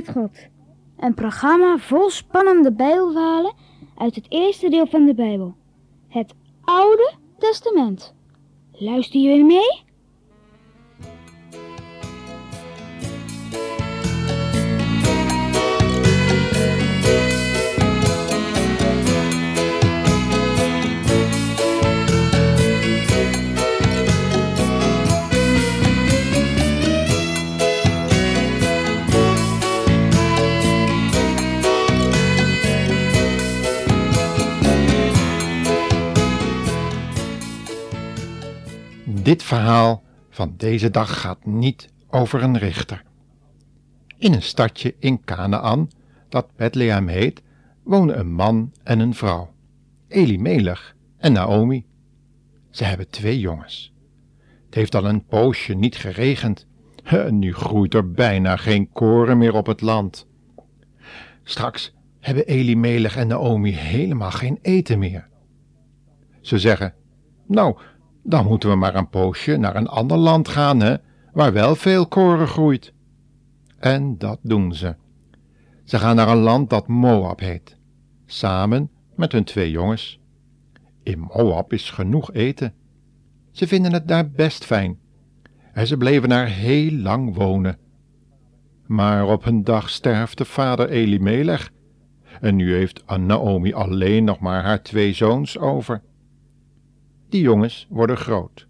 God. Een programma vol spannende Bijbelverhalen uit het eerste deel van de Bijbel. Het Oude Testament. Luister jullie mee? Verhaal van deze dag gaat niet over een richter. In een stadje in Canaan, dat Bethlehem heet, wonen een man en een vrouw, Elimelech en Naomi. Ze hebben twee jongens. Het heeft al een poosje niet geregend en nu groeit er bijna geen koren meer op het land. Straks hebben Elimelech en Naomi helemaal geen eten meer. Ze zeggen, nou, dan moeten we maar een poosje naar een ander land gaan, hè, waar wel veel koren groeit. En dat doen ze. Ze gaan naar een land dat Moab heet, samen met hun twee jongens. In Moab is genoeg eten. Ze vinden het daar best fijn. En ze bleven daar heel lang wonen. Maar op een dag sterft de vader Elimelech. En nu heeft Naomi alleen nog maar haar twee zoons over. Die jongens worden groot.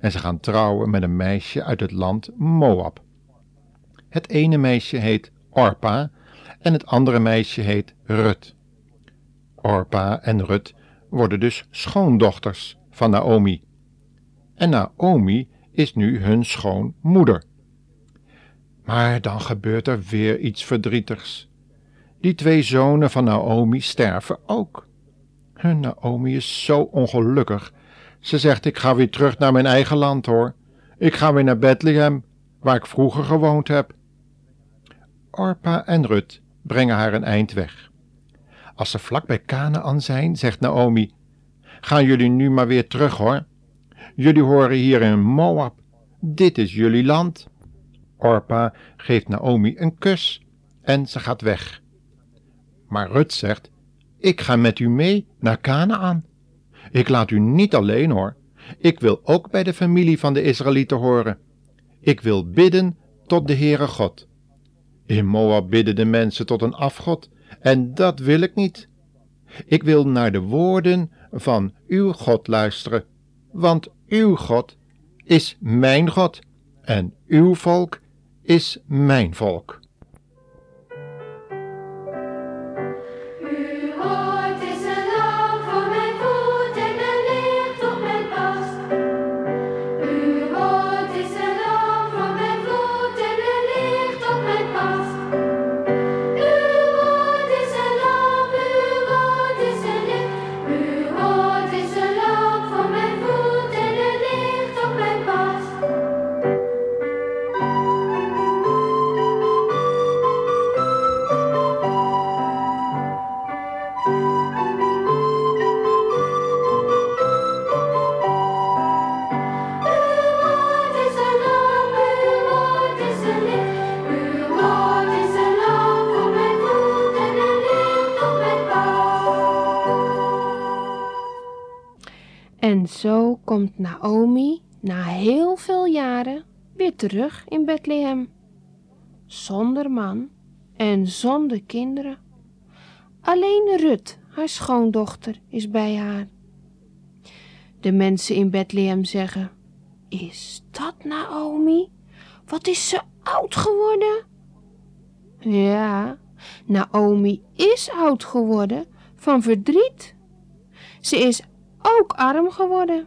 En ze gaan trouwen met een meisje uit het land Moab. Het ene meisje heet Orpa en het andere meisje heet Rut. Orpa en Rut worden dus schoondochters van Naomi. En Naomi is nu hun schoonmoeder. Maar dan gebeurt er weer iets verdrietigs. Die twee zonen van Naomi sterven ook. Hun Naomi is zo ongelukkig ze zegt: Ik ga weer terug naar mijn eigen land hoor. Ik ga weer naar Bethlehem, waar ik vroeger gewoond heb. Orpa en Rut brengen haar een eind weg. Als ze vlak bij Canaan zijn, zegt Naomi: Gaan jullie nu maar weer terug hoor. Jullie horen hier in Moab. Dit is jullie land. Orpa geeft Naomi een kus en ze gaat weg. Maar Rut zegt: Ik ga met u mee naar Canaan. Ik laat u niet alleen hoor. Ik wil ook bij de familie van de Israëlieten horen. Ik wil bidden tot de Heere God. In Moab bidden de mensen tot een afgod, en dat wil ik niet. Ik wil naar de woorden van uw God luisteren, want uw God is mijn God en uw volk is mijn volk. Zo komt Naomi na heel veel jaren weer terug in Bethlehem. Zonder man en zonder kinderen. Alleen Rut, haar schoondochter, is bij haar. De mensen in Bethlehem zeggen: Is dat Naomi? Wat is ze oud geworden? Ja, Naomi is oud geworden van verdriet. Ze is ook arm geworden.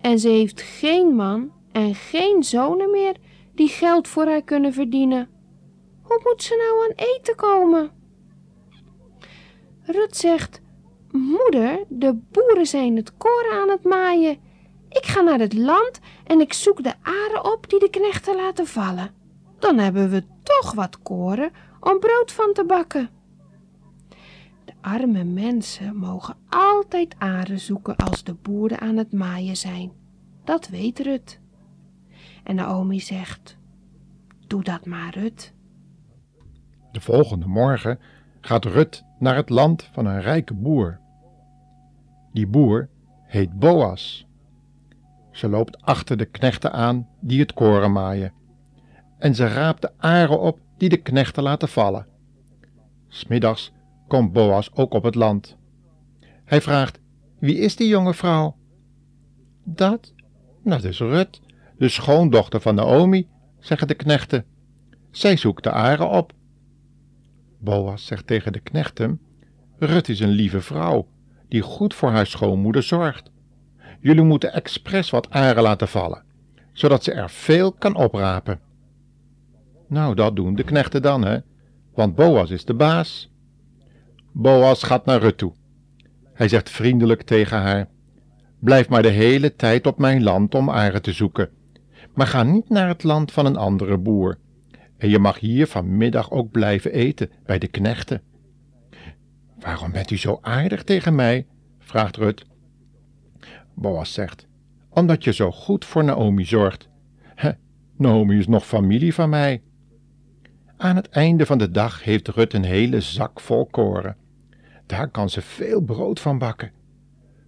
En ze heeft geen man en geen zonen meer die geld voor haar kunnen verdienen. Hoe moet ze nou aan eten komen? Rut zegt: Moeder, de boeren zijn het koren aan het maaien. Ik ga naar het land en ik zoek de aren op die de knechten laten vallen. Dan hebben we toch wat koren om brood van te bakken arme mensen mogen altijd aren zoeken als de boeren aan het maaien zijn. Dat weet Rut. En Naomi zegt: Doe dat maar, Rut. De volgende morgen gaat Rut naar het land van een rijke boer. Die boer heet Boas. Ze loopt achter de knechten aan die het koren maaien. En ze raapt de aren op die de knechten laten vallen. Smiddags komt Boas ook op het land. Hij vraagt: Wie is die jonge vrouw? Dat? Dat is Rut, de schoondochter van Naomi, zeggen de knechten. Zij zoekt de aren op. Boas zegt tegen de knechten: Rut is een lieve vrouw die goed voor haar schoonmoeder zorgt. Jullie moeten expres wat aren laten vallen, zodat ze er veel kan oprapen. Nou, dat doen de knechten dan, hè? Want Boas is de baas. Boas gaat naar Rut toe. Hij zegt vriendelijk tegen haar: Blijf maar de hele tijd op mijn land om aren te zoeken, maar ga niet naar het land van een andere boer. En je mag hier vanmiddag ook blijven eten bij de knechten. Waarom bent u zo aardig tegen mij? vraagt Rut. Boas zegt: Omdat je zo goed voor Naomi zorgt. Naomi is nog familie van mij. Aan het einde van de dag heeft Rut een hele zak vol koren. Daar kan ze veel brood van bakken.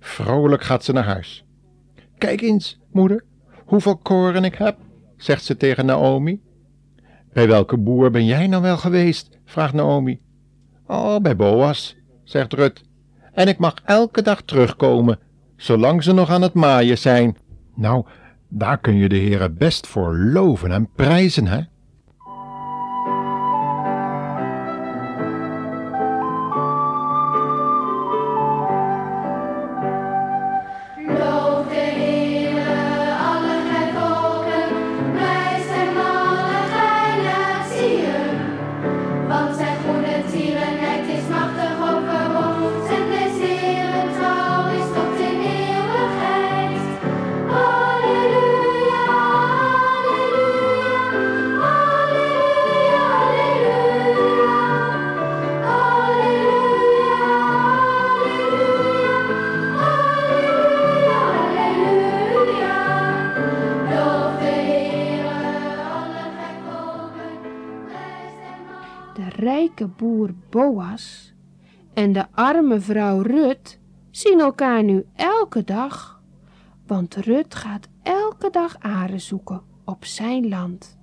Vrolijk gaat ze naar huis. Kijk eens, moeder, hoeveel koren ik heb, zegt ze tegen Naomi. Bij welke boer ben jij nou wel geweest? vraagt Naomi. Oh, bij Boas, zegt Rut. En ik mag elke dag terugkomen, zolang ze nog aan het maaien zijn. Nou, daar kun je de heren best voor loven en prijzen, hè? De rijke boer Boas en de arme vrouw Rut zien elkaar nu elke dag, want Rut gaat elke dag aren zoeken op zijn land.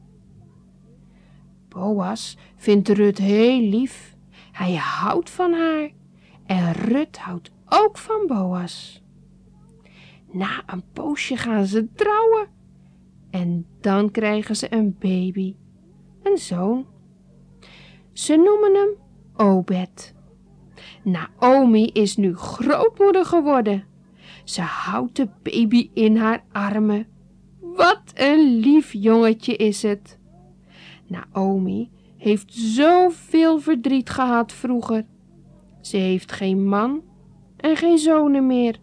Boas vindt Rut heel lief. Hij houdt van haar en Rut houdt ook van Boas. Na een poosje gaan ze trouwen en dan krijgen ze een baby, een zoon. Ze noemen hem Obed. Naomi is nu grootmoeder geworden. Ze houdt de baby in haar armen. Wat een lief jongetje is het. Naomi heeft zoveel verdriet gehad vroeger. Ze heeft geen man en geen zonen meer.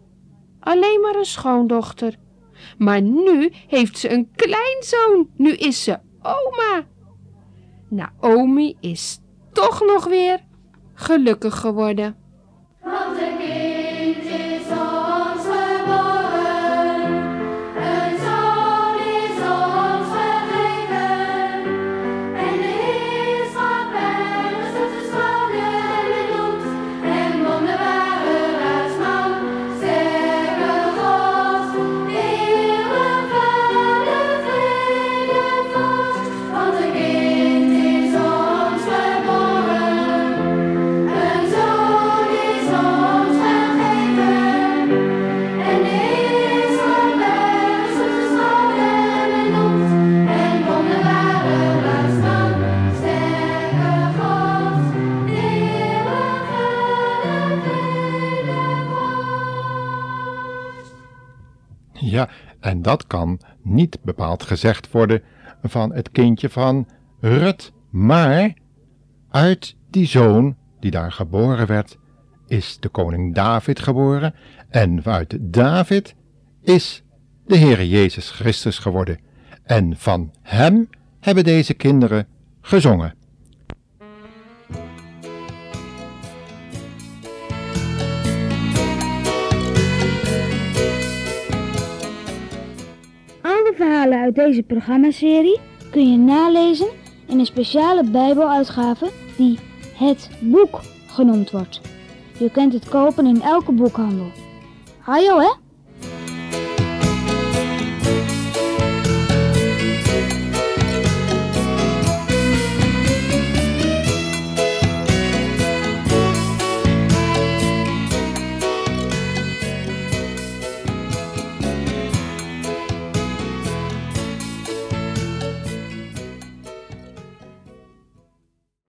Alleen maar een schoondochter. Maar nu heeft ze een kleinzoon. Nu is ze oma. Naomi is toch nog weer gelukkig geworden. En dat kan niet bepaald gezegd worden van het kindje van Rut, maar uit die zoon die daar geboren werd, is de koning David geboren en uit David is de Heere Jezus Christus geworden. En van hem hebben deze kinderen gezongen. Uit deze programmaserie kun je nalezen in een speciale Bijbeluitgave die het boek genoemd wordt. Je kunt het kopen in elke boekhandel. Ajo hè?